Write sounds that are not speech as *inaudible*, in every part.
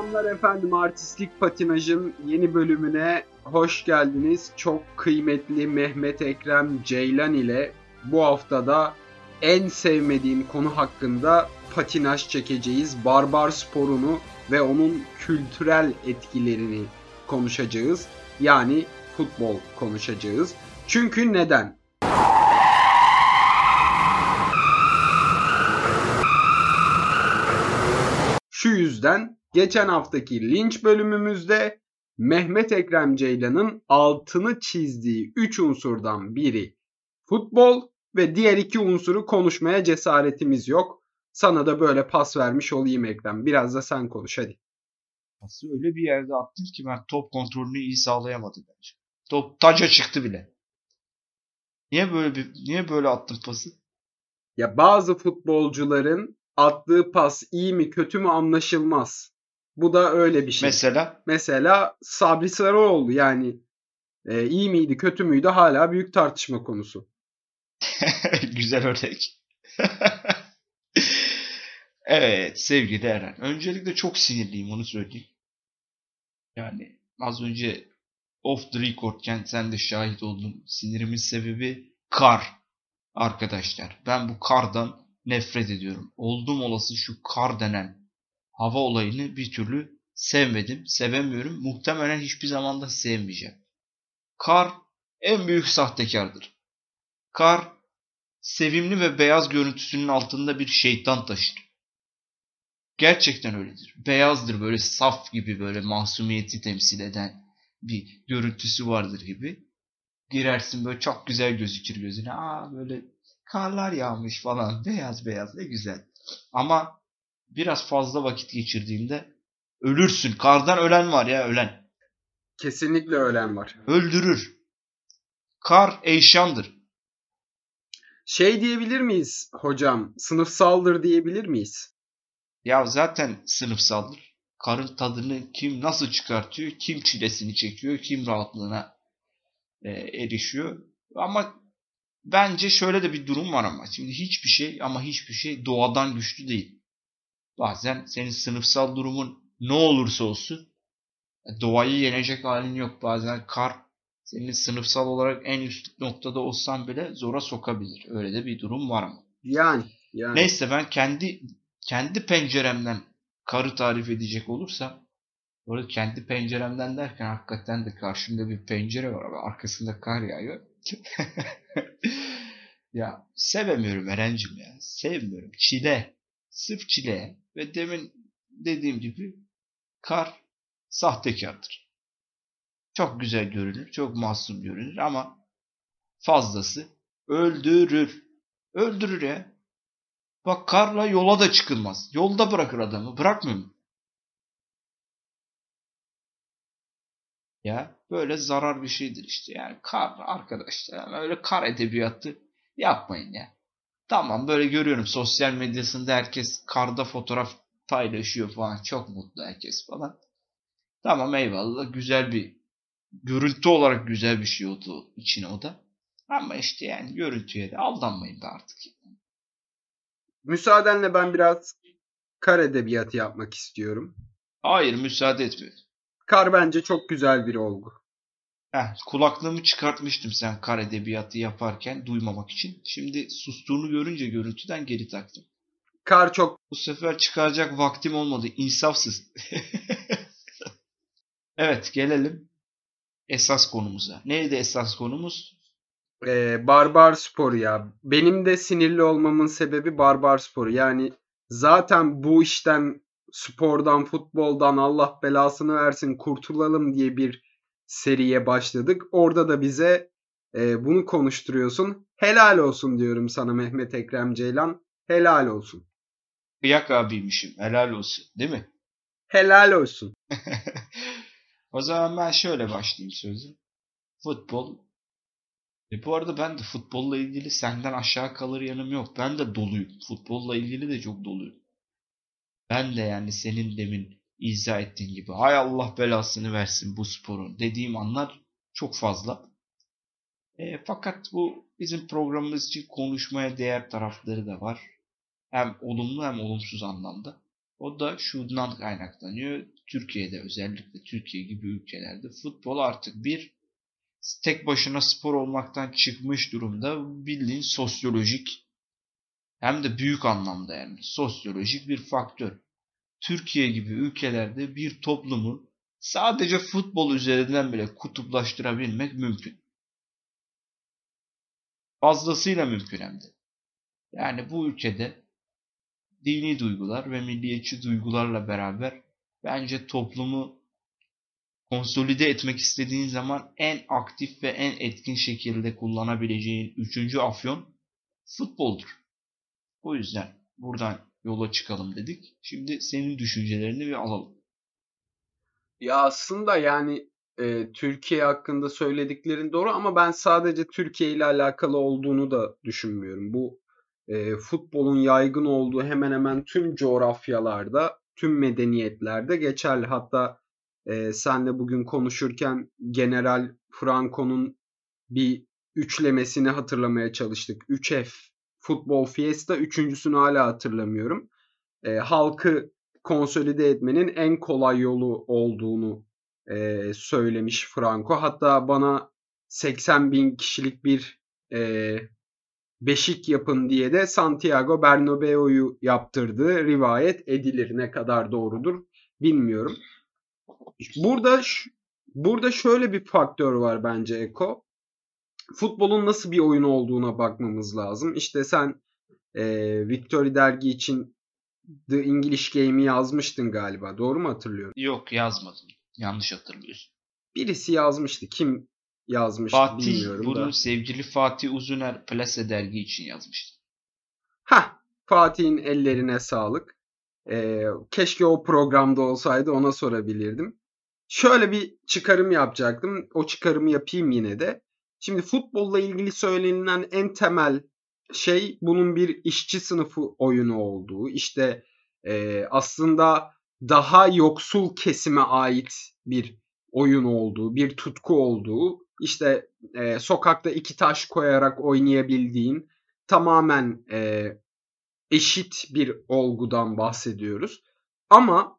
Selamlar efendim Artistik Patinaj'ın yeni bölümüne hoş geldiniz. Çok kıymetli Mehmet Ekrem Ceylan ile bu haftada en sevmediğim konu hakkında patinaj çekeceğiz. Barbar sporunu ve onun kültürel etkilerini konuşacağız. Yani futbol konuşacağız. Çünkü neden? Şu yüzden geçen haftaki linç bölümümüzde Mehmet Ekrem Ceylan'ın altını çizdiği 3 unsurdan biri futbol ve diğer iki unsuru konuşmaya cesaretimiz yok. Sana da böyle pas vermiş olayım Ekrem. Biraz da sen konuş hadi. Pası öyle bir yerde attım ki ben top kontrolünü iyi sağlayamadım bence. Top taca çıktı bile. Niye böyle bir niye böyle attım pası? Ya bazı futbolcuların attığı pas iyi mi kötü mü anlaşılmaz. Bu da öyle bir şey. Mesela Mesela Sabri Sarıoğlu yani e, iyi miydi kötü müydü hala büyük tartışma konusu. *laughs* güzel örnek. *laughs* evet sevgili Eren. Öncelikle çok sinirliyim onu söyleyeyim. Yani az önce off the recordken sen de şahit oldun. Sinirimin sebebi kar. Arkadaşlar ben bu kardan nefret ediyorum. Oldum olası şu kar denen hava olayını bir türlü sevmedim, sevemiyorum. Muhtemelen hiçbir zaman da sevmeyeceğim. Kar en büyük sahtekardır. Kar sevimli ve beyaz görüntüsünün altında bir şeytan taşır. Gerçekten öyledir. Beyazdır böyle saf gibi böyle masumiyeti temsil eden bir görüntüsü vardır gibi. Girersin böyle çok güzel gözükür gözüne. Aa böyle karlar yağmış falan beyaz beyaz ne güzel. Ama biraz fazla vakit geçirdiğinde ölürsün. Kardan ölen var ya ölen. Kesinlikle ölen var. Öldürür. Kar eyşandır. Şey diyebilir miyiz hocam? Sınıfsaldır diyebilir miyiz? Ya zaten sınıfsaldır. Karın tadını kim nasıl çıkartıyor, kim çilesini çekiyor, kim rahatlığına e, erişiyor. Ama bence şöyle de bir durum var ama. Şimdi hiçbir şey ama hiçbir şey doğadan güçlü değil. Bazen senin sınıfsal durumun ne olursa olsun doğayı yenecek halin yok. Bazen kar senin sınıfsal olarak en üst noktada olsan bile zora sokabilir. Öyle de bir durum var ama. Yani. yani. Neyse ben kendi kendi penceremden karı tarif edecek olursam Orada kendi penceremden derken hakikaten de karşımda bir pencere var ama arkasında kar yağıyor. *laughs* ya sevemiyorum Eren'cim ya. Sevmiyorum. Çile. Sırf çile. Ve demin dediğim gibi kar sahtekardır. Çok güzel görünür. Çok masum görünür ama fazlası öldürür. Öldürür ya. Bak karla yola da çıkılmaz. Yolda bırakır adamı. Bırakmıyor mu? Ya böyle zarar bir şeydir işte. Yani kar arkadaşlar. Yani öyle kar edebiyatı yapmayın ya. Tamam böyle görüyorum sosyal medyasında herkes karda fotoğraf paylaşıyor falan. Çok mutlu herkes falan. Tamam eyvallah güzel bir görüntü olarak güzel bir şey oldu içine o da. Ama işte yani görüntüye de aldanmayın da artık. Müsaadenle ben biraz kar edebiyatı yapmak istiyorum. Hayır müsaade etmiyorum. Kar bence çok güzel bir olgu. Heh, kulaklığımı çıkartmıştım sen kar edebiyatı yaparken duymamak için. Şimdi sustuğunu görünce görüntüden geri taktım. Kar çok... Bu sefer çıkaracak vaktim olmadı. İnsafsız. *laughs* evet gelelim esas konumuza. Neydi esas konumuz? Ee, barbar sporu ya. Benim de sinirli olmamın sebebi barbar sporu. Yani zaten bu işten spordan, futboldan Allah belasını versin kurtulalım diye bir seriye başladık. Orada da bize e, bunu konuşturuyorsun. Helal olsun diyorum sana Mehmet Ekrem Ceylan. Helal olsun. Kıyak abiymişim. Helal olsun. Değil mi? Helal olsun. *laughs* o zaman ben şöyle başlayayım sözü. Futbol. E bu arada ben de futbolla ilgili senden aşağı kalır yanım yok. Ben de doluyum. Futbolla ilgili de çok doluyum. Ben de yani senin demin izah ettiğin gibi hay Allah belasını versin bu sporun dediğim anlar çok fazla. E, fakat bu bizim programımız için konuşmaya değer tarafları da var. Hem olumlu hem olumsuz anlamda. O da şundan kaynaklanıyor. Türkiye'de özellikle Türkiye gibi ülkelerde futbol artık bir tek başına spor olmaktan çıkmış durumda bildiğin sosyolojik hem de büyük anlamda yani sosyolojik bir faktör. Türkiye gibi ülkelerde bir toplumu sadece futbol üzerinden bile kutuplaştırabilmek mümkün. Fazlasıyla mümkün hem de. Yani bu ülkede dini duygular ve milliyetçi duygularla beraber bence toplumu konsolide etmek istediğin zaman en aktif ve en etkin şekilde kullanabileceğin üçüncü afyon futboldur. O yüzden buradan yola çıkalım dedik. Şimdi senin düşüncelerini bir alalım. Ya aslında yani e, Türkiye hakkında söylediklerin doğru ama ben sadece Türkiye ile alakalı olduğunu da düşünmüyorum. Bu e, futbolun yaygın olduğu hemen hemen tüm coğrafyalarda, tüm medeniyetlerde geçerli. Hatta e, senle bugün konuşurken General Franco'nun bir üçlemesini hatırlamaya çalıştık. 3F Futbol Fiesta üçüncüsünü hala hatırlamıyorum. E, halkı konsolide etmenin en kolay yolu olduğunu e, söylemiş Franco. Hatta bana 80 bin kişilik bir e, beşik yapın diye de Santiago Bernabeu'yu yaptırdığı rivayet edilir. Ne kadar doğrudur bilmiyorum. Burada burada şöyle bir faktör var bence Eko. Futbolun nasıl bir oyun olduğuna bakmamız lazım. İşte sen e, Victory dergi için The English Game'i yazmıştın galiba. Doğru mu hatırlıyorum? Yok yazmadım. Yanlış hatırlıyorsun. Birisi yazmıştı. Kim yazmıştı Fatih, bilmiyorum bunu da. sevgili Fatih Uzuner Plase dergi için yazmıştı. Ha, Fatih'in ellerine sağlık. Ee, keşke o programda olsaydı ona sorabilirdim. Şöyle bir çıkarım yapacaktım. O çıkarımı yapayım yine de. Şimdi futbolla ilgili söylenilen en temel şey bunun bir işçi sınıfı oyunu olduğu. İşte e, aslında daha yoksul kesime ait bir oyun olduğu, bir tutku olduğu. İşte e, sokakta iki taş koyarak oynayabildiğin tamamen e, eşit bir olgudan bahsediyoruz. Ama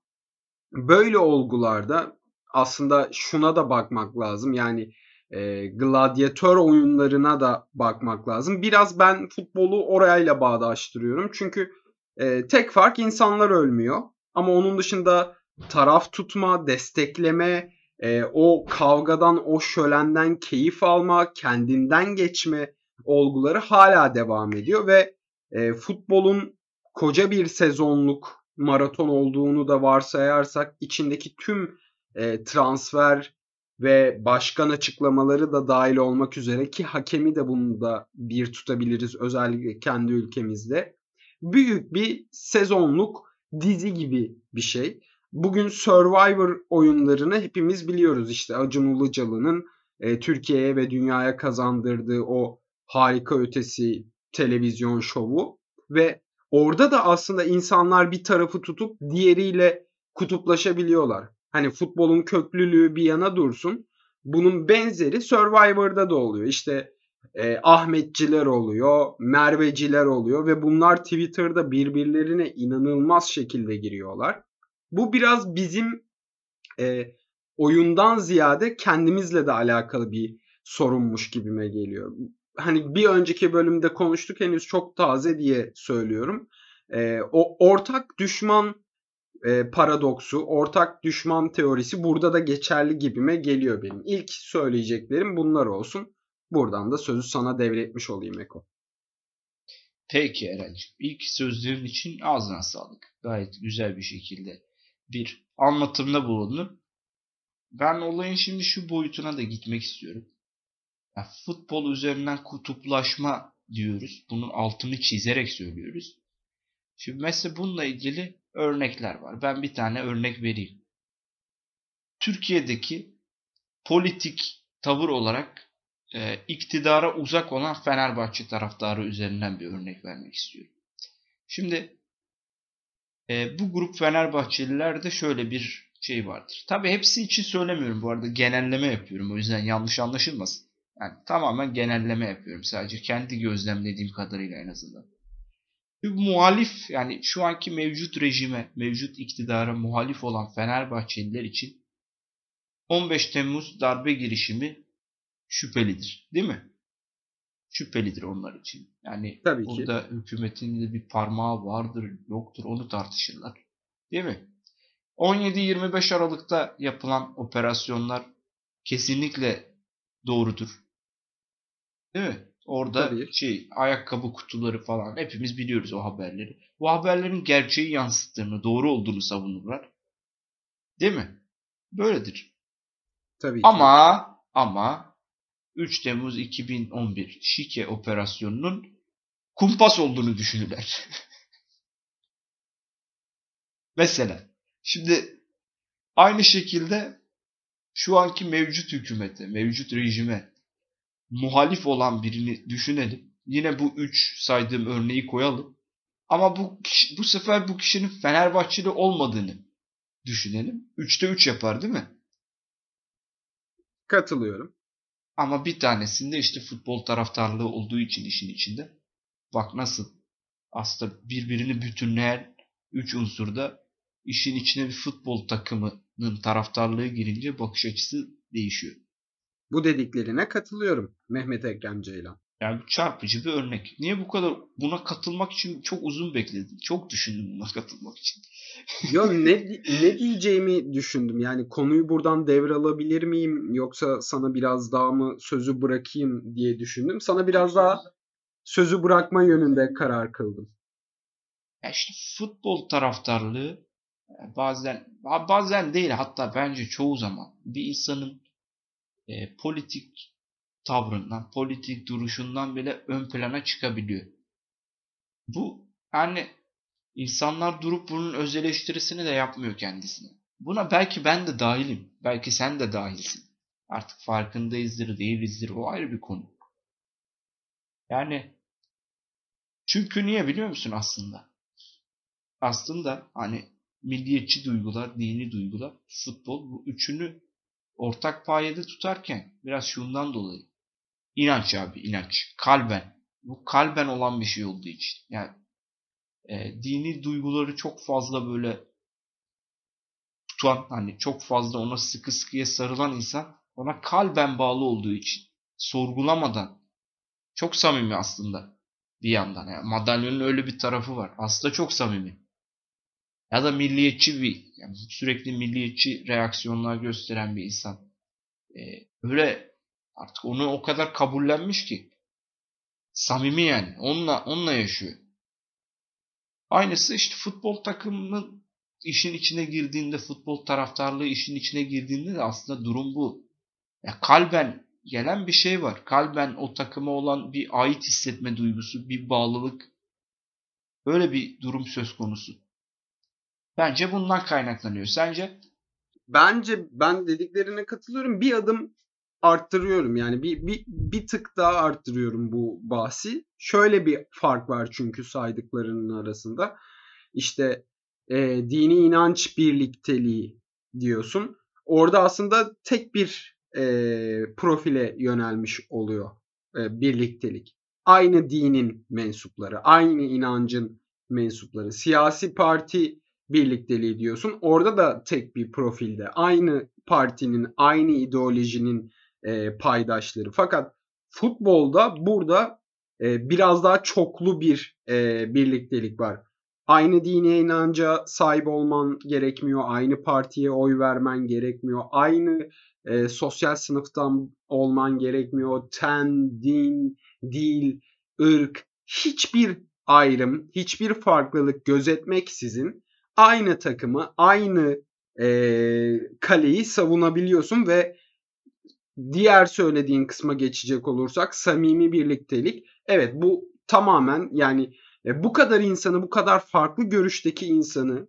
böyle olgularda aslında şuna da bakmak lazım. Yani e, gladyatör oyunlarına da bakmak lazım. Biraz ben futbolu orayla bağdaştırıyorum. Çünkü e, tek fark insanlar ölmüyor. Ama onun dışında taraf tutma, destekleme, e, o kavgadan, o şölenden keyif alma, kendinden geçme olguları hala devam ediyor ve e, futbolun koca bir sezonluk maraton olduğunu da varsayarsak içindeki tüm e, transfer ve başkan açıklamaları da dahil olmak üzere ki hakemi de bunu da bir tutabiliriz özellikle kendi ülkemizde. Büyük bir sezonluk dizi gibi bir şey. Bugün Survivor oyunlarını hepimiz biliyoruz işte Acun Ilıcalı'nın e, Türkiye'ye ve dünyaya kazandırdığı o harika ötesi televizyon şovu ve orada da aslında insanlar bir tarafı tutup diğeriyle kutuplaşabiliyorlar. Hani futbolun köklülüğü bir yana dursun. Bunun benzeri Survivor'da da oluyor. İşte e, Ahmetciler oluyor, Merveciler oluyor ve bunlar Twitter'da birbirlerine inanılmaz şekilde giriyorlar. Bu biraz bizim e, oyundan ziyade kendimizle de alakalı bir sorunmuş gibime geliyor. Hani bir önceki bölümde konuştuk henüz çok taze diye söylüyorum. E, o ortak düşman e, paradoksu, ortak düşman teorisi burada da geçerli gibime geliyor benim. İlk söyleyeceklerim bunlar olsun. Buradan da sözü sana devretmiş olayım Eko. Peki Eren'ciğim. İlk sözlerin için ağzına sağlık. Gayet güzel bir şekilde bir anlatımda bulundun. Ben olayın şimdi şu boyutuna da gitmek istiyorum. Ya, futbol üzerinden kutuplaşma diyoruz. Bunun altını çizerek söylüyoruz. Şimdi mesela bununla ilgili örnekler var. Ben bir tane örnek vereyim. Türkiye'deki politik tavır olarak e, iktidara uzak olan Fenerbahçe taraftarı üzerinden bir örnek vermek istiyorum. Şimdi e, bu grup Fenerbahçelilerde şöyle bir şey vardır. Tabi hepsi için söylemiyorum bu arada genelleme yapıyorum o yüzden yanlış anlaşılmasın. Yani tamamen genelleme yapıyorum sadece kendi gözlemlediğim kadarıyla en azından. Bir muhalif yani şu anki mevcut rejime, mevcut iktidara muhalif olan Fenerbahçeliler için 15 Temmuz darbe girişimi şüphelidir. Değil mi? Şüphelidir onlar için. Yani Tabii burada ki. hükümetin de bir parmağı vardır, yoktur onu tartışırlar. Değil mi? 17-25 Aralık'ta yapılan operasyonlar kesinlikle doğrudur. Değil mi? Orada Tabii. şey ayakkabı kutuları falan hepimiz biliyoruz o haberleri. Bu haberlerin gerçeği yansıttığını, doğru olduğunu savunurlar. Değil mi? Böyledir. Tabii ki. Ama ama 3 Temmuz 2011 Şike operasyonunun kumpas olduğunu düşünürler. *laughs* Mesela şimdi aynı şekilde şu anki mevcut hükümete, mevcut rejime muhalif olan birini düşünelim. Yine bu üç saydığım örneği koyalım. Ama bu kişi, bu sefer bu kişinin Fenerbahçeli olmadığını düşünelim. Üçte üç yapar değil mi? Katılıyorum. Ama bir tanesinde işte futbol taraftarlığı olduğu için işin içinde. Bak nasıl aslında birbirini bütünleyen üç unsurda işin içine bir futbol takımının taraftarlığı girince bakış açısı değişiyor. Bu dediklerine katılıyorum Mehmet Ekrem Ceylan. Yani çarpıcı bir örnek. Niye bu kadar buna katılmak için çok uzun bekledin? Çok düşündüm buna katılmak için. *laughs* Yo ne *laughs* ne diyeceğimi düşündüm. Yani konuyu buradan devralabilir miyim yoksa sana biraz daha mı sözü bırakayım diye düşündüm. Sana biraz daha sözü bırakma yönünde karar kıldım. Ya işte futbol taraftarlığı bazen bazen değil hatta bence çoğu zaman bir insanın e, politik tavrından, politik duruşundan bile ön plana çıkabiliyor. Bu yani insanlar durup bunun öz eleştirisini de yapmıyor kendisine. Buna belki ben de dahilim. Belki sen de dahilsin. Artık farkındayızdır, değilizdir. O ayrı bir konu. Yani çünkü niye biliyor musun aslında? Aslında hani milliyetçi duygular, dini duygular, futbol bu üçünü ortak payede tutarken biraz şundan dolayı. İnanç abi inanç. Kalben. Bu kalben olan bir şey olduğu için. Yani e, dini duyguları çok fazla böyle tutan hani çok fazla ona sıkı sıkıya sarılan insan ona kalben bağlı olduğu için sorgulamadan çok samimi aslında bir yandan. Yani madalyonun öyle bir tarafı var. Aslında çok samimi. Ya da milliyetçi bir yani sürekli milliyetçi reaksiyonlar gösteren bir insan. Ee, öyle artık onu o kadar kabullenmiş ki samimi yani. Onunla onunla yaşıyor. Aynısı işte futbol takımının işin içine girdiğinde, futbol taraftarlığı işin içine girdiğinde de aslında durum bu. Ya kalben gelen bir şey var. Kalben o takıma olan bir ait hissetme duygusu, bir bağlılık. Böyle bir durum söz konusu. Bence bundan kaynaklanıyor. Sence? Bence ben dediklerine katılıyorum. Bir adım arttırıyorum yani bir, bir, bir tık daha arttırıyorum bu bahsi. Şöyle bir fark var çünkü saydıklarının arasında. İşte e, dini inanç birlikteliği diyorsun. Orada aslında tek bir e, profile yönelmiş oluyor e, birliktelik. Aynı dinin mensupları, aynı inancın mensupları. Siyasi parti birlikteliği diyorsun. Orada da tek bir profilde aynı partinin, aynı ideolojinin e, paydaşları. Fakat futbolda burada e, biraz daha çoklu bir e, birliktelik var. Aynı dine inanca sahip olman gerekmiyor. Aynı partiye oy vermen gerekmiyor. Aynı e, sosyal sınıftan olman gerekmiyor. Ten, din, dil, ırk hiçbir ayrım, hiçbir farklılık gözetmeksizin aynı takımı, aynı e, kaleyi savunabiliyorsun ve diğer söylediğin kısma geçecek olursak samimi birliktelik. Evet bu tamamen yani e, bu kadar insanı, bu kadar farklı görüşteki insanı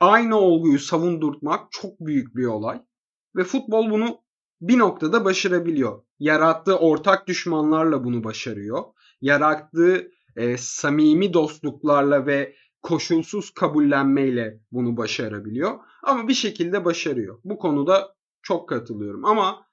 aynı olguyu savundurmak çok büyük bir olay. Ve futbol bunu bir noktada başarabiliyor. Yarattığı ortak düşmanlarla bunu başarıyor. Yarattığı e, samimi dostluklarla ve koşulsuz kabullenmeyle bunu başarabiliyor. Ama bir şekilde başarıyor. Bu konuda çok katılıyorum. Ama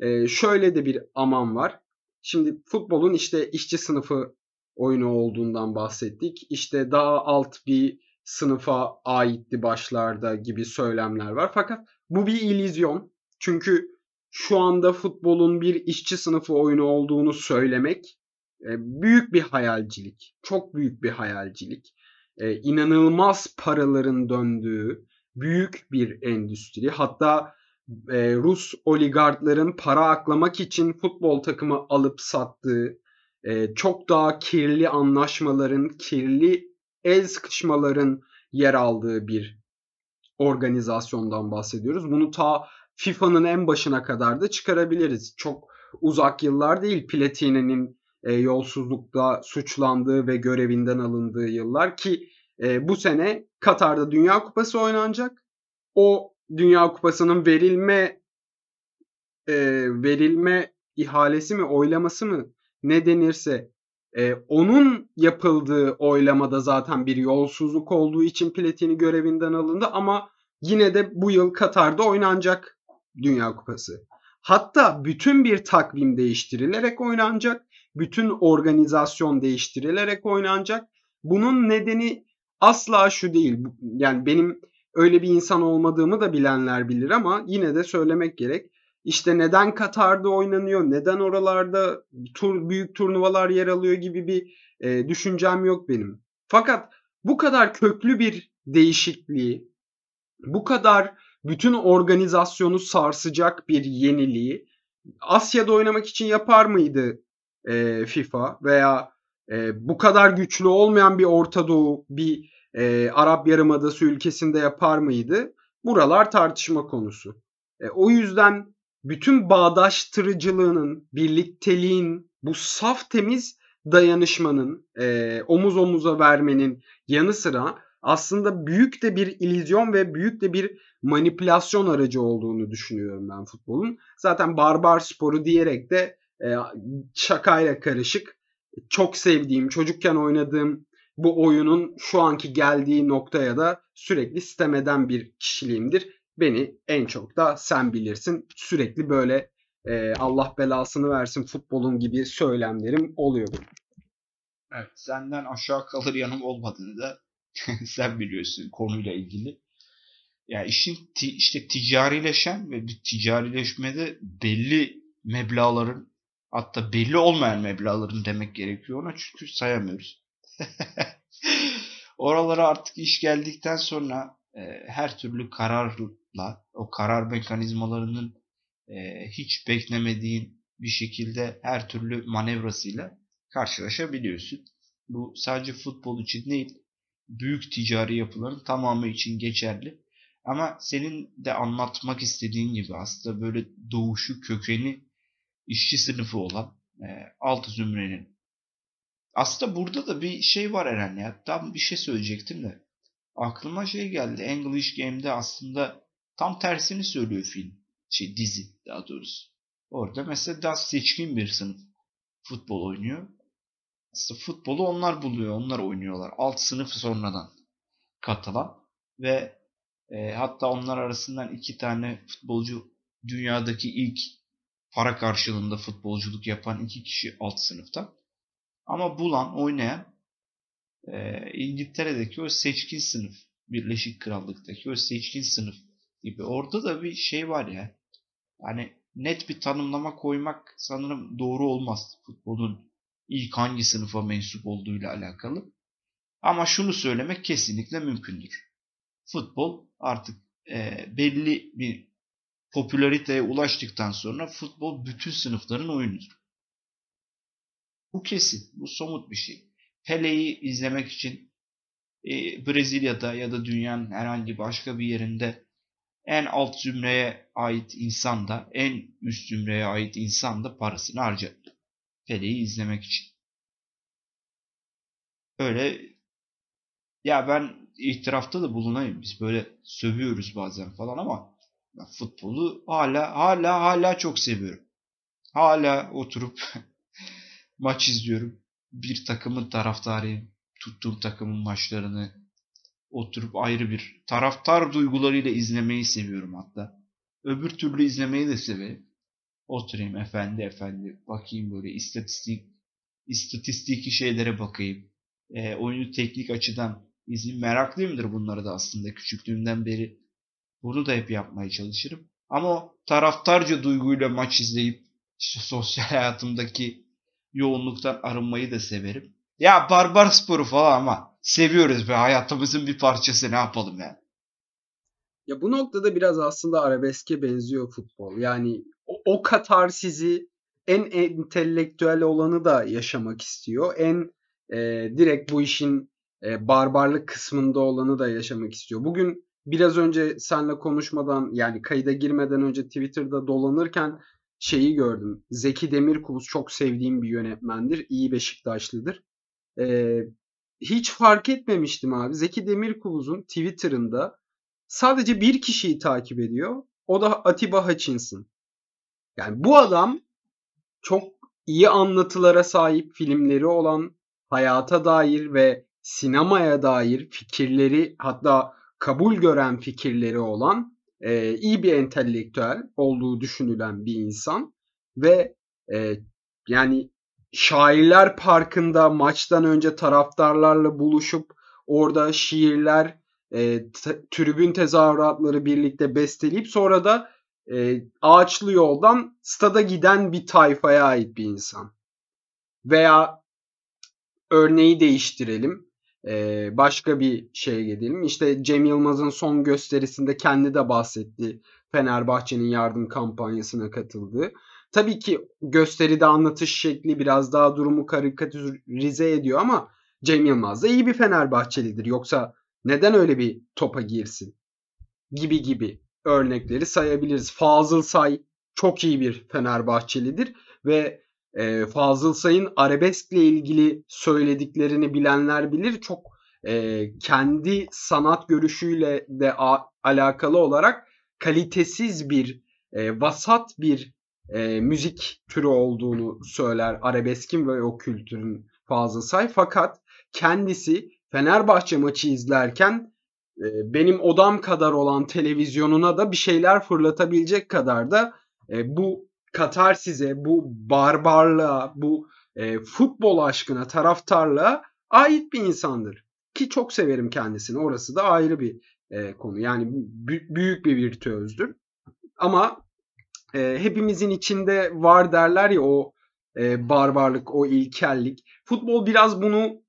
e, şöyle de bir aman var. Şimdi futbolun işte işçi sınıfı oyunu olduğundan bahsettik. İşte daha alt bir sınıfa aitti başlarda gibi söylemler var. Fakat bu bir illüzyon. Çünkü şu anda futbolun bir işçi sınıfı oyunu olduğunu söylemek e, büyük bir hayalcilik. Çok büyük bir hayalcilik. E, inanılmaz paraların döndüğü büyük bir endüstri. Hatta e, Rus oligarkların para aklamak için futbol takımı alıp sattığı çok daha kirli anlaşmaların, kirli el sıkışmaların yer aldığı bir organizasyondan bahsediyoruz. Bunu ta FIFA'nın en başına kadar da çıkarabiliriz. Çok uzak yıllar değil Platini'nin e, yolsuzlukta suçlandığı ve görevinden alındığı yıllar ki e, bu sene Katar'da Dünya Kupası oynanacak. O Dünya Kupası'nın verilme e, verilme ihalesi mi oylaması mı ne denirse e, onun yapıldığı oylamada zaten bir yolsuzluk olduğu için Platini görevinden alındı ama yine de bu yıl Katar'da oynanacak Dünya Kupası. Hatta bütün bir takvim değiştirilerek oynanacak. Bütün organizasyon değiştirilerek oynanacak. Bunun nedeni asla şu değil. Yani benim öyle bir insan olmadığımı da bilenler bilir ama yine de söylemek gerek. İşte neden Katar'da oynanıyor, neden oralarda tur, büyük turnuvalar yer alıyor gibi bir e, düşüncem yok benim. Fakat bu kadar köklü bir değişikliği, bu kadar bütün organizasyonu sarsacak bir yeniliği Asya'da oynamak için yapar mıydı e, FIFA veya e, bu kadar güçlü olmayan bir Orta Doğu, bir e, Arap Yarımadası ülkesinde yapar mıydı? Buralar tartışma konusu. E, o yüzden bütün bağdaştırıcılığının, birlikteliğin, bu saf temiz dayanışmanın, e, omuz omuza vermenin yanı sıra aslında büyük de bir illüzyon ve büyük de bir manipülasyon aracı olduğunu düşünüyorum ben futbolun. Zaten barbar sporu diyerek de e, şakayla karışık çok sevdiğim, çocukken oynadığım bu oyunun şu anki geldiği noktaya da sürekli sitem eden bir kişiliğimdir. Beni en çok da sen bilirsin. Sürekli böyle e, Allah belasını versin futbolun gibi söylemlerim oluyor. Evet, senden aşağı kalır yanım olmadığını da *laughs* sen biliyorsun konuyla ilgili. Ya yani işin işte ticarileşen ve bir ticarileşmede belli meblaların hatta belli olmayan meblaların demek gerekiyor ona çünkü sayamıyoruz. *laughs* Oralara artık iş geldikten sonra e, her türlü kararla o karar mekanizmalarının e, hiç beklemediğin bir şekilde her türlü manevrasıyla karşılaşabiliyorsun. Bu sadece futbol için değil, büyük ticari yapıların tamamı için geçerli. Ama senin de anlatmak istediğin gibi aslında böyle doğuşu, kökeni işçi sınıfı olan e, alt zümrenin. Aslında burada da bir şey var Eren ya. Tam bir şey söyleyecektim de. Aklıma şey geldi. English Game'de aslında tam tersini söylüyor film. Şey dizi daha doğrusu. Orada mesela daha seçkin bir sınıf futbol oynuyor. Aslında futbolu onlar buluyor. Onlar oynuyorlar. Alt sınıf sonradan katılan ve e, hatta onlar arasından iki tane futbolcu dünyadaki ilk para karşılığında futbolculuk yapan iki kişi alt sınıfta. Ama bulan, oynayan e, İngiltere'deki o seçkin sınıf, Birleşik Krallık'taki o seçkin sınıf gibi. Orada da bir şey var ya. Hani net bir tanımlama koymak sanırım doğru olmaz futbolun ilk hangi sınıfa mensup olduğuyla alakalı. Ama şunu söylemek kesinlikle mümkündür. Futbol artık e, belli bir popülariteye ulaştıktan sonra futbol bütün sınıfların oyunudur. Bu kesin. Bu somut bir şey. Pele'yi izlemek için e, Brezilya'da ya da dünyanın herhangi başka bir yerinde en alt zümreye ait insan da en üst zümreye ait insan da parasını harcar. Pele'yi izlemek için. Öyle ya ben itirafta da bulunayım. Biz böyle sövüyoruz bazen falan ama futbolu hala hala hala çok seviyorum. Hala oturup *laughs* maç izliyorum. Bir takımın taraftarıyım. Tuttuğum takımın maçlarını oturup ayrı bir taraftar duygularıyla izlemeyi seviyorum hatta. Öbür türlü izlemeyi de severim. Oturayım efendi efendi bakayım böyle istatistik istatistiki şeylere bakayım. E, oyunu teknik açıdan izleyeyim. Meraklıyımdır bunları da aslında küçüklüğümden beri. Bunu da hep yapmaya çalışırım. Ama o taraftarca duyguyla maç izleyip işte *laughs* sosyal hayatımdaki yoğunluktan arınmayı da severim. Ya barbar sporu falan ama seviyoruz ve hayatımızın bir parçası ne yapalım yani. Ya bu noktada biraz aslında arabeske benziyor futbol. Yani o, o Katar sizi en entelektüel olanı da yaşamak istiyor. En e, direkt bu işin e, barbarlık kısmında olanı da yaşamak istiyor. Bugün biraz önce senle konuşmadan yani kayıda girmeden önce Twitter'da dolanırken şeyi gördüm. Zeki Demirkubuz çok sevdiğim bir yönetmendir. İyi Beşiktaşlıdır. Ee, hiç fark etmemiştim abi. Zeki Demirkubuz'un Twitter'ında sadece bir kişiyi takip ediyor. O da Atiba Hutchinson. Yani bu adam çok iyi anlatılara sahip filmleri olan, hayata dair ve sinemaya dair fikirleri hatta kabul gören fikirleri olan e, iyi bir entelektüel olduğu düşünülen bir insan ve e, yani Şairler Parkı'nda maçtan önce taraftarlarla buluşup orada şiirler, e, tribün tezahüratları birlikte besteleyip sonra da e, ağaçlı yoldan stada giden bir tayfaya ait bir insan. Veya örneği değiştirelim. Ee, başka bir şeye gidelim. İşte Cem Yılmaz'ın son gösterisinde kendi de bahsetti. Fenerbahçe'nin yardım kampanyasına katıldığı. Tabii ki gösteride anlatış şekli biraz daha durumu karikatürize ediyor ama Cem Yılmaz da iyi bir Fenerbahçelidir. Yoksa neden öyle bir topa girsin? Gibi gibi örnekleri sayabiliriz. Fazıl Say çok iyi bir Fenerbahçelidir ve e, Fazıl Say'ın arabeskle ilgili söylediklerini bilenler bilir. Çok e, kendi sanat görüşüyle de a- alakalı olarak kalitesiz bir e, vasat bir e, müzik türü olduğunu söyler arabeskin ve o kültürün Fazıl Say. Fakat kendisi Fenerbahçe maçı izlerken e, benim odam kadar olan televizyonuna da bir şeyler fırlatabilecek kadar da e, bu Katar size bu barbarlığa, bu e, futbol aşkına, taraftarlığa ait bir insandır. Ki çok severim kendisini. Orası da ayrı bir e, konu. Yani büyük bir virtüözdür. Ama e, hepimizin içinde var derler ya o e, barbarlık, o ilkellik. Futbol biraz bunu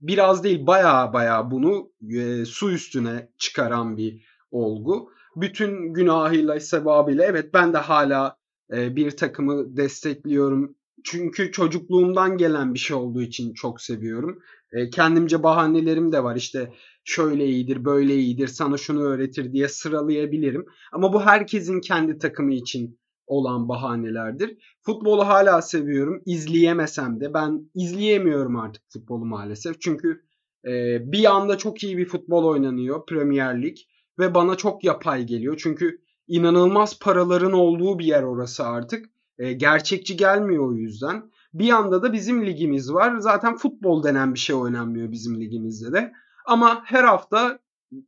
biraz değil baya baya bunu e, su üstüne çıkaran bir olgu. Bütün günahıyla, sebabıyla evet ben de hala e, bir takımı destekliyorum. Çünkü çocukluğumdan gelen bir şey olduğu için çok seviyorum. E, kendimce bahanelerim de var. İşte şöyle iyidir, böyle iyidir, sana şunu öğretir diye sıralayabilirim. Ama bu herkesin kendi takımı için olan bahanelerdir. Futbolu hala seviyorum. İzleyemesem de ben izleyemiyorum artık futbolu maalesef. Çünkü e, bir anda çok iyi bir futbol oynanıyor Premier Lig ve bana çok yapay geliyor. Çünkü inanılmaz paraların olduğu bir yer orası artık. E, gerçekçi gelmiyor o yüzden. Bir yanda da bizim ligimiz var. Zaten futbol denen bir şey oynanmıyor bizim ligimizde de. Ama her hafta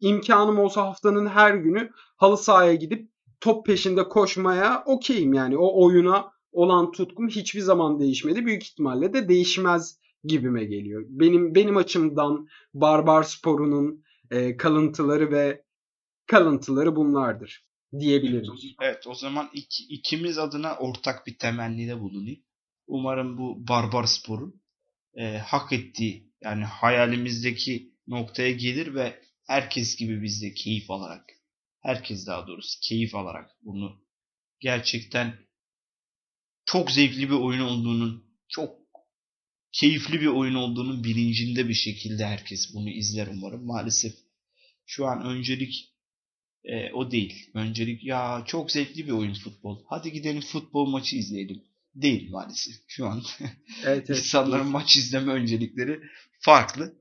imkanım olsa haftanın her günü halı sahaya gidip top peşinde koşmaya okeyim yani. O oyuna olan tutkum hiçbir zaman değişmedi. Büyük ihtimalle de değişmez gibime geliyor. Benim benim açımdan barbar sporunun e, kalıntıları ve kalıntıları bunlardır diyebilirim. Evet o zaman iki, ikimiz adına ortak bir temennide bulunayım. Umarım bu barbar sporun e, hak ettiği yani hayalimizdeki noktaya gelir ve herkes gibi biz de keyif alarak herkes daha doğrusu keyif alarak bunu gerçekten çok zevkli bir oyun olduğunun çok keyifli bir oyun olduğunun bilincinde bir şekilde herkes bunu izler umarım. Maalesef şu an öncelik e, o değil. Öncelik ya çok zevkli bir oyun futbol. Hadi gidelim futbol maçı izleyelim. Değil maalesef. Şu an *laughs* evet, evet. insanların maç izleme öncelikleri farklı.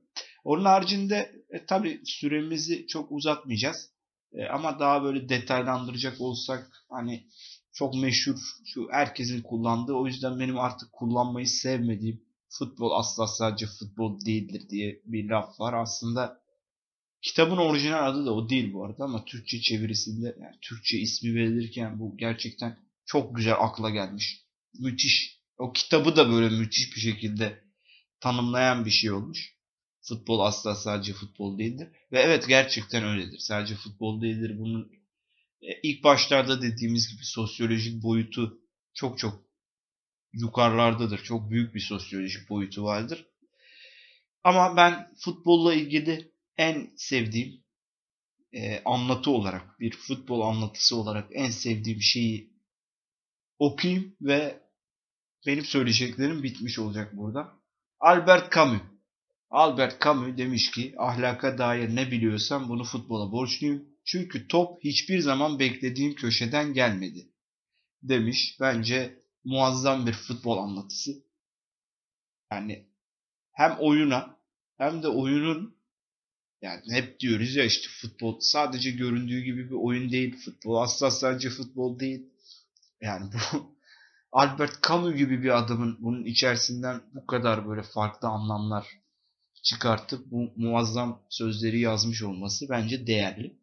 Onun haricinde e, tabii süremizi çok uzatmayacağız. E, ama daha böyle detaylandıracak olsak hani çok meşhur şu herkesin kullandığı o yüzden benim artık kullanmayı sevmediğim futbol asla sadece futbol değildir diye bir laf var. Aslında kitabın orijinal adı da o değil bu arada ama Türkçe çevirisinde yani Türkçe ismi verilirken bu gerçekten çok güzel akla gelmiş. Müthiş O kitabı da böyle müthiş bir şekilde tanımlayan bir şey olmuş. Futbol asla sadece futbol değildir. Ve evet gerçekten öyledir. Sadece futbol değildir. Bunun e, ilk başlarda dediğimiz gibi sosyolojik boyutu çok çok yukarılardadır. Çok büyük bir sosyolojik boyutu vardır. Ama ben futbolla ilgili en sevdiğim e, anlatı olarak, bir futbol anlatısı olarak en sevdiğim şeyi okuyayım ve benim söyleyeceklerim bitmiş olacak burada. Albert Camus. Albert Camus demiş ki ahlaka dair ne biliyorsam bunu futbola borçluyum. Çünkü top hiçbir zaman beklediğim köşeden gelmedi. Demiş. Bence muazzam bir futbol anlatısı. Yani hem oyuna hem de oyunun yani hep diyoruz ya işte futbol sadece göründüğü gibi bir oyun değil. Futbol asla sadece futbol değil. Yani bu *laughs* Albert Camus gibi bir adamın bunun içerisinden bu kadar böyle farklı anlamlar çıkartıp bu muazzam sözleri yazmış olması bence değerli.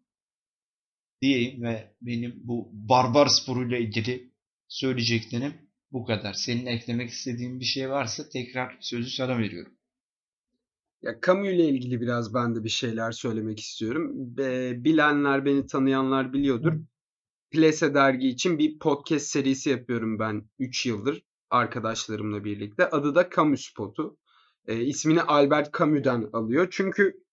Diyeyim ve benim bu barbar sporuyla ilgili söyleyeceklerim bu kadar. Senin eklemek istediğin bir şey varsa tekrar sözü sana veriyorum. Ya Camus ile ilgili biraz ben de bir şeyler söylemek istiyorum. Be, bilenler, beni tanıyanlar biliyordur. Plese dergi için bir podcast serisi yapıyorum ben 3 yıldır arkadaşlarımla birlikte. Adı da Camus Spotu. E, ismini Albert Camus'dan alıyor. Çünkü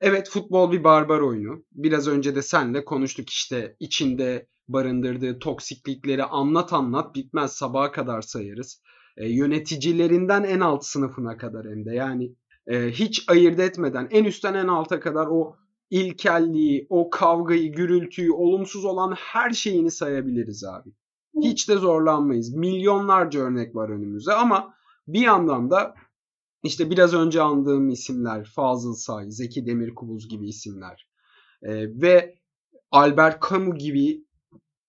evet futbol bir barbar oyunu. Biraz önce de senle konuştuk işte içinde barındırdığı toksiklikleri anlat anlat bitmez sabaha kadar sayarız. E, yöneticilerinden en alt sınıfına kadar hem de yani e, hiç ayırt etmeden en üstten en alta kadar o ilkelliği, o kavgayı, gürültüyü, olumsuz olan her şeyini sayabiliriz abi. Hiç de zorlanmayız. Milyonlarca örnek var önümüzde ama bir yandan da işte biraz önce andığım isimler Fazıl Say, Zeki Demirkubuz gibi isimler ee, ve Albert Camus gibi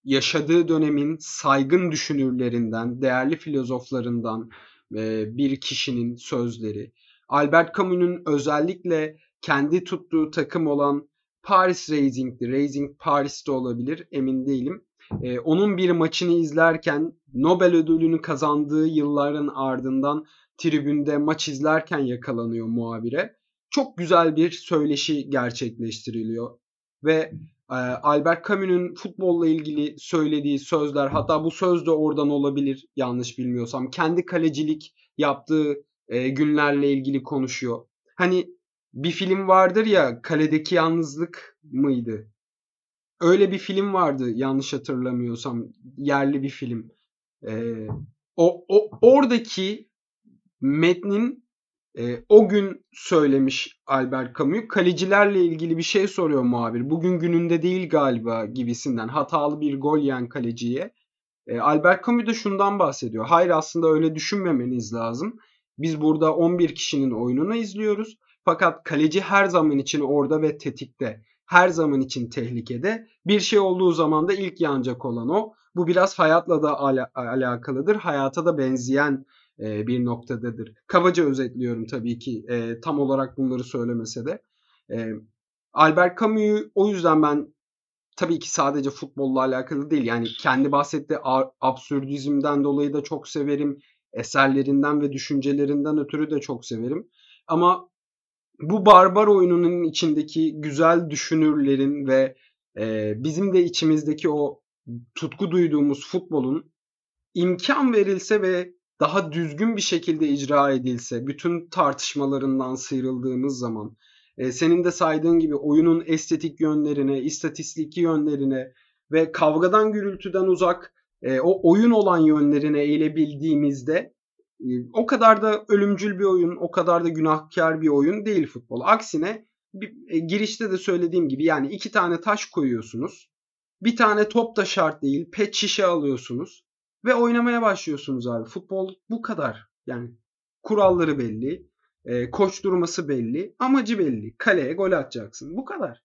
yaşadığı dönemin saygın düşünürlerinden, değerli filozoflarından e, bir kişinin sözleri. Albert Camus'un özellikle kendi tuttuğu takım olan Paris Racing'di. Racing Paris'te olabilir emin değilim. Ee, onun bir maçını izlerken Nobel ödülünü kazandığı yılların ardından tribünde maç izlerken yakalanıyor muhabire. Çok güzel bir söyleşi gerçekleştiriliyor. Ve e, Albert Camus'un futbolla ilgili söylediği sözler hatta bu söz de oradan olabilir yanlış bilmiyorsam. Kendi kalecilik yaptığı e, günlerle ilgili konuşuyor. Hani bir film vardır ya Kaledeki Yalnızlık mıydı? Öyle bir film vardı yanlış hatırlamıyorsam yerli bir film. Ee, o, o oradaki metnin e, o gün söylemiş Albert Camus. Kalecilerle ilgili bir şey soruyor muhabir. Bugün gününde değil galiba gibisinden hatalı bir gol yiyen kaleciye. E, Albert Camus da şundan bahsediyor. Hayır aslında öyle düşünmemeniz lazım. Biz burada 11 kişinin oyununu izliyoruz. Fakat kaleci her zaman için orada ve tetikte. Her zaman için tehlikede. Bir şey olduğu zaman da ilk yanacak olan o. Bu biraz hayatla da ala- alakalıdır. Hayata da benzeyen e, bir noktadadır. Kabaca özetliyorum tabii ki e, tam olarak bunları söylemese de. E, Albert Camus'u o yüzden ben tabii ki sadece futbolla alakalı değil. Yani kendi bahsettiği absürdizmden dolayı da çok severim. Eserlerinden ve düşüncelerinden ötürü de çok severim. Ama bu barbar oyununun içindeki güzel düşünürlerin ve e, bizim de içimizdeki o tutku duyduğumuz futbolun imkan verilse ve daha düzgün bir şekilde icra edilse, bütün tartışmalarından sıyrıldığımız zaman, e, senin de saydığın gibi oyunun estetik yönlerine, istatistik yönlerine ve kavgadan gürültüden uzak e, o oyun olan yönlerine eğilebildiğimizde ee, o kadar da ölümcül bir oyun, o kadar da günahkar bir oyun değil futbol. Aksine bir, e, girişte de söylediğim gibi yani iki tane taş koyuyorsunuz. Bir tane top da şart değil. Pet şişe alıyorsunuz. Ve oynamaya başlıyorsunuz abi. Futbol bu kadar. Yani kuralları belli. E, koç durması belli. Amacı belli. Kaleye gol atacaksın. Bu kadar.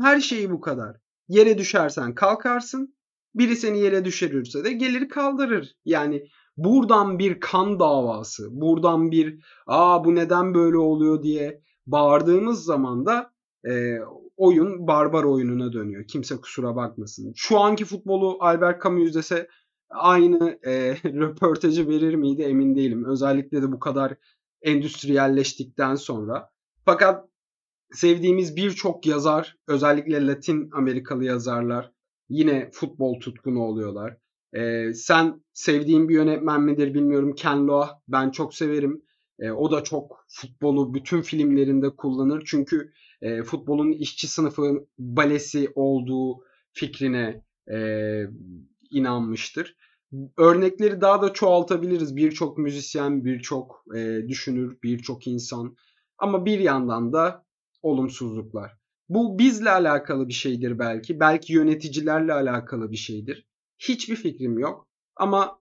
Her şeyi bu kadar. Yere düşersen kalkarsın. Biri seni yere düşürürse de gelir kaldırır. Yani buradan bir kan davası, buradan bir aa bu neden böyle oluyor diye bağırdığımız zaman da e, oyun barbar oyununa dönüyor. Kimse kusura bakmasın. Şu anki futbolu Albert Camus izlese aynı e, *laughs* röportajı verir miydi emin değilim. Özellikle de bu kadar endüstriyelleştikten sonra. Fakat sevdiğimiz birçok yazar, özellikle Latin Amerikalı yazarlar yine futbol tutkunu oluyorlar. Ee, sen sevdiğin bir yönetmen midir bilmiyorum. Ken Loach ben çok severim. Ee, o da çok futbolu bütün filmlerinde kullanır. Çünkü e, futbolun işçi sınıfı balesi olduğu fikrine e, inanmıştır. Örnekleri daha da çoğaltabiliriz. Birçok müzisyen, birçok e, düşünür, birçok insan. Ama bir yandan da olumsuzluklar. Bu bizle alakalı bir şeydir belki. Belki yöneticilerle alakalı bir şeydir. Hiçbir fikrim yok. Ama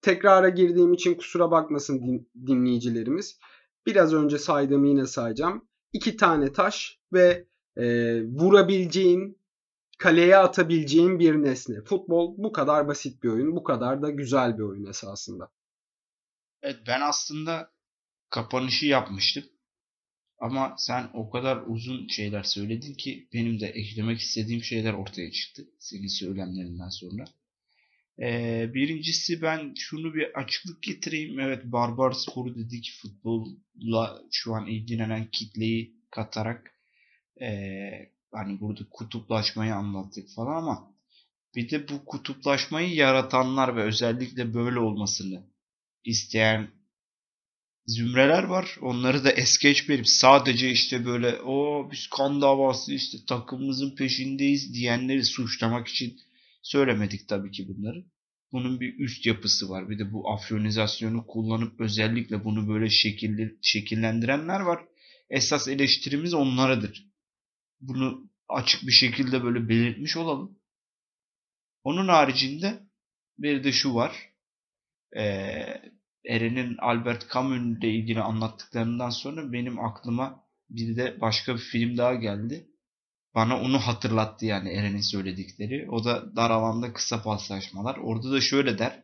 tekrara girdiğim için kusura bakmasın din, dinleyicilerimiz. Biraz önce saydığımı yine sayacağım. İki tane taş ve e, vurabileceğin, kaleye atabileceğin bir nesne. Futbol bu kadar basit bir oyun. Bu kadar da güzel bir oyun esasında. Evet ben aslında kapanışı yapmıştım. Ama sen o kadar uzun şeyler söyledin ki benim de eklemek istediğim şeyler ortaya çıktı senin söylemlerinden sonra. Ee, birincisi ben şunu bir açıklık getireyim. Evet Barbar Sporu dedik futbolla şu an ilgilenen kitleyi katarak ee, hani burada kutuplaşmayı anlattık falan ama bir de bu kutuplaşmayı yaratanlar ve özellikle böyle olmasını isteyen zümreler var. Onları da es geçmeyip sadece işte böyle o biz kan davası işte takımımızın peşindeyiz diyenleri suçlamak için söylemedik tabii ki bunları. Bunun bir üst yapısı var. Bir de bu afyonizasyonu kullanıp özellikle bunu böyle şekilli, şekillendirenler var. Esas eleştirimiz onlaradır. Bunu açık bir şekilde böyle belirtmiş olalım. Onun haricinde bir de şu var. Ee, Eren'in Albert Camus ile ilgili anlattıklarından sonra benim aklıma bir de başka bir film daha geldi. Bana onu hatırlattı yani Eren'in söyledikleri. O da dar alanda kısa paslaşmalar. Orada da şöyle der.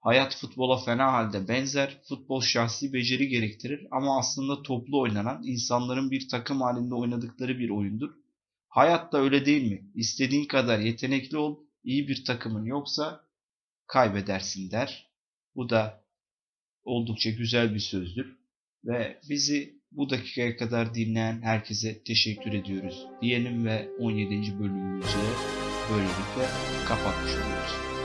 Hayat futbola fena halde benzer. Futbol şahsi beceri gerektirir ama aslında toplu oynanan, insanların bir takım halinde oynadıkları bir oyundur. Hayat da öyle değil mi? İstediğin kadar yetenekli ol, iyi bir takımın yoksa kaybedersin der. Bu da oldukça güzel bir sözdür. Ve bizi bu dakikaya kadar dinleyen herkese teşekkür ediyoruz diyelim ve 17. bölümümüzü böylelikle kapatmış oluyoruz.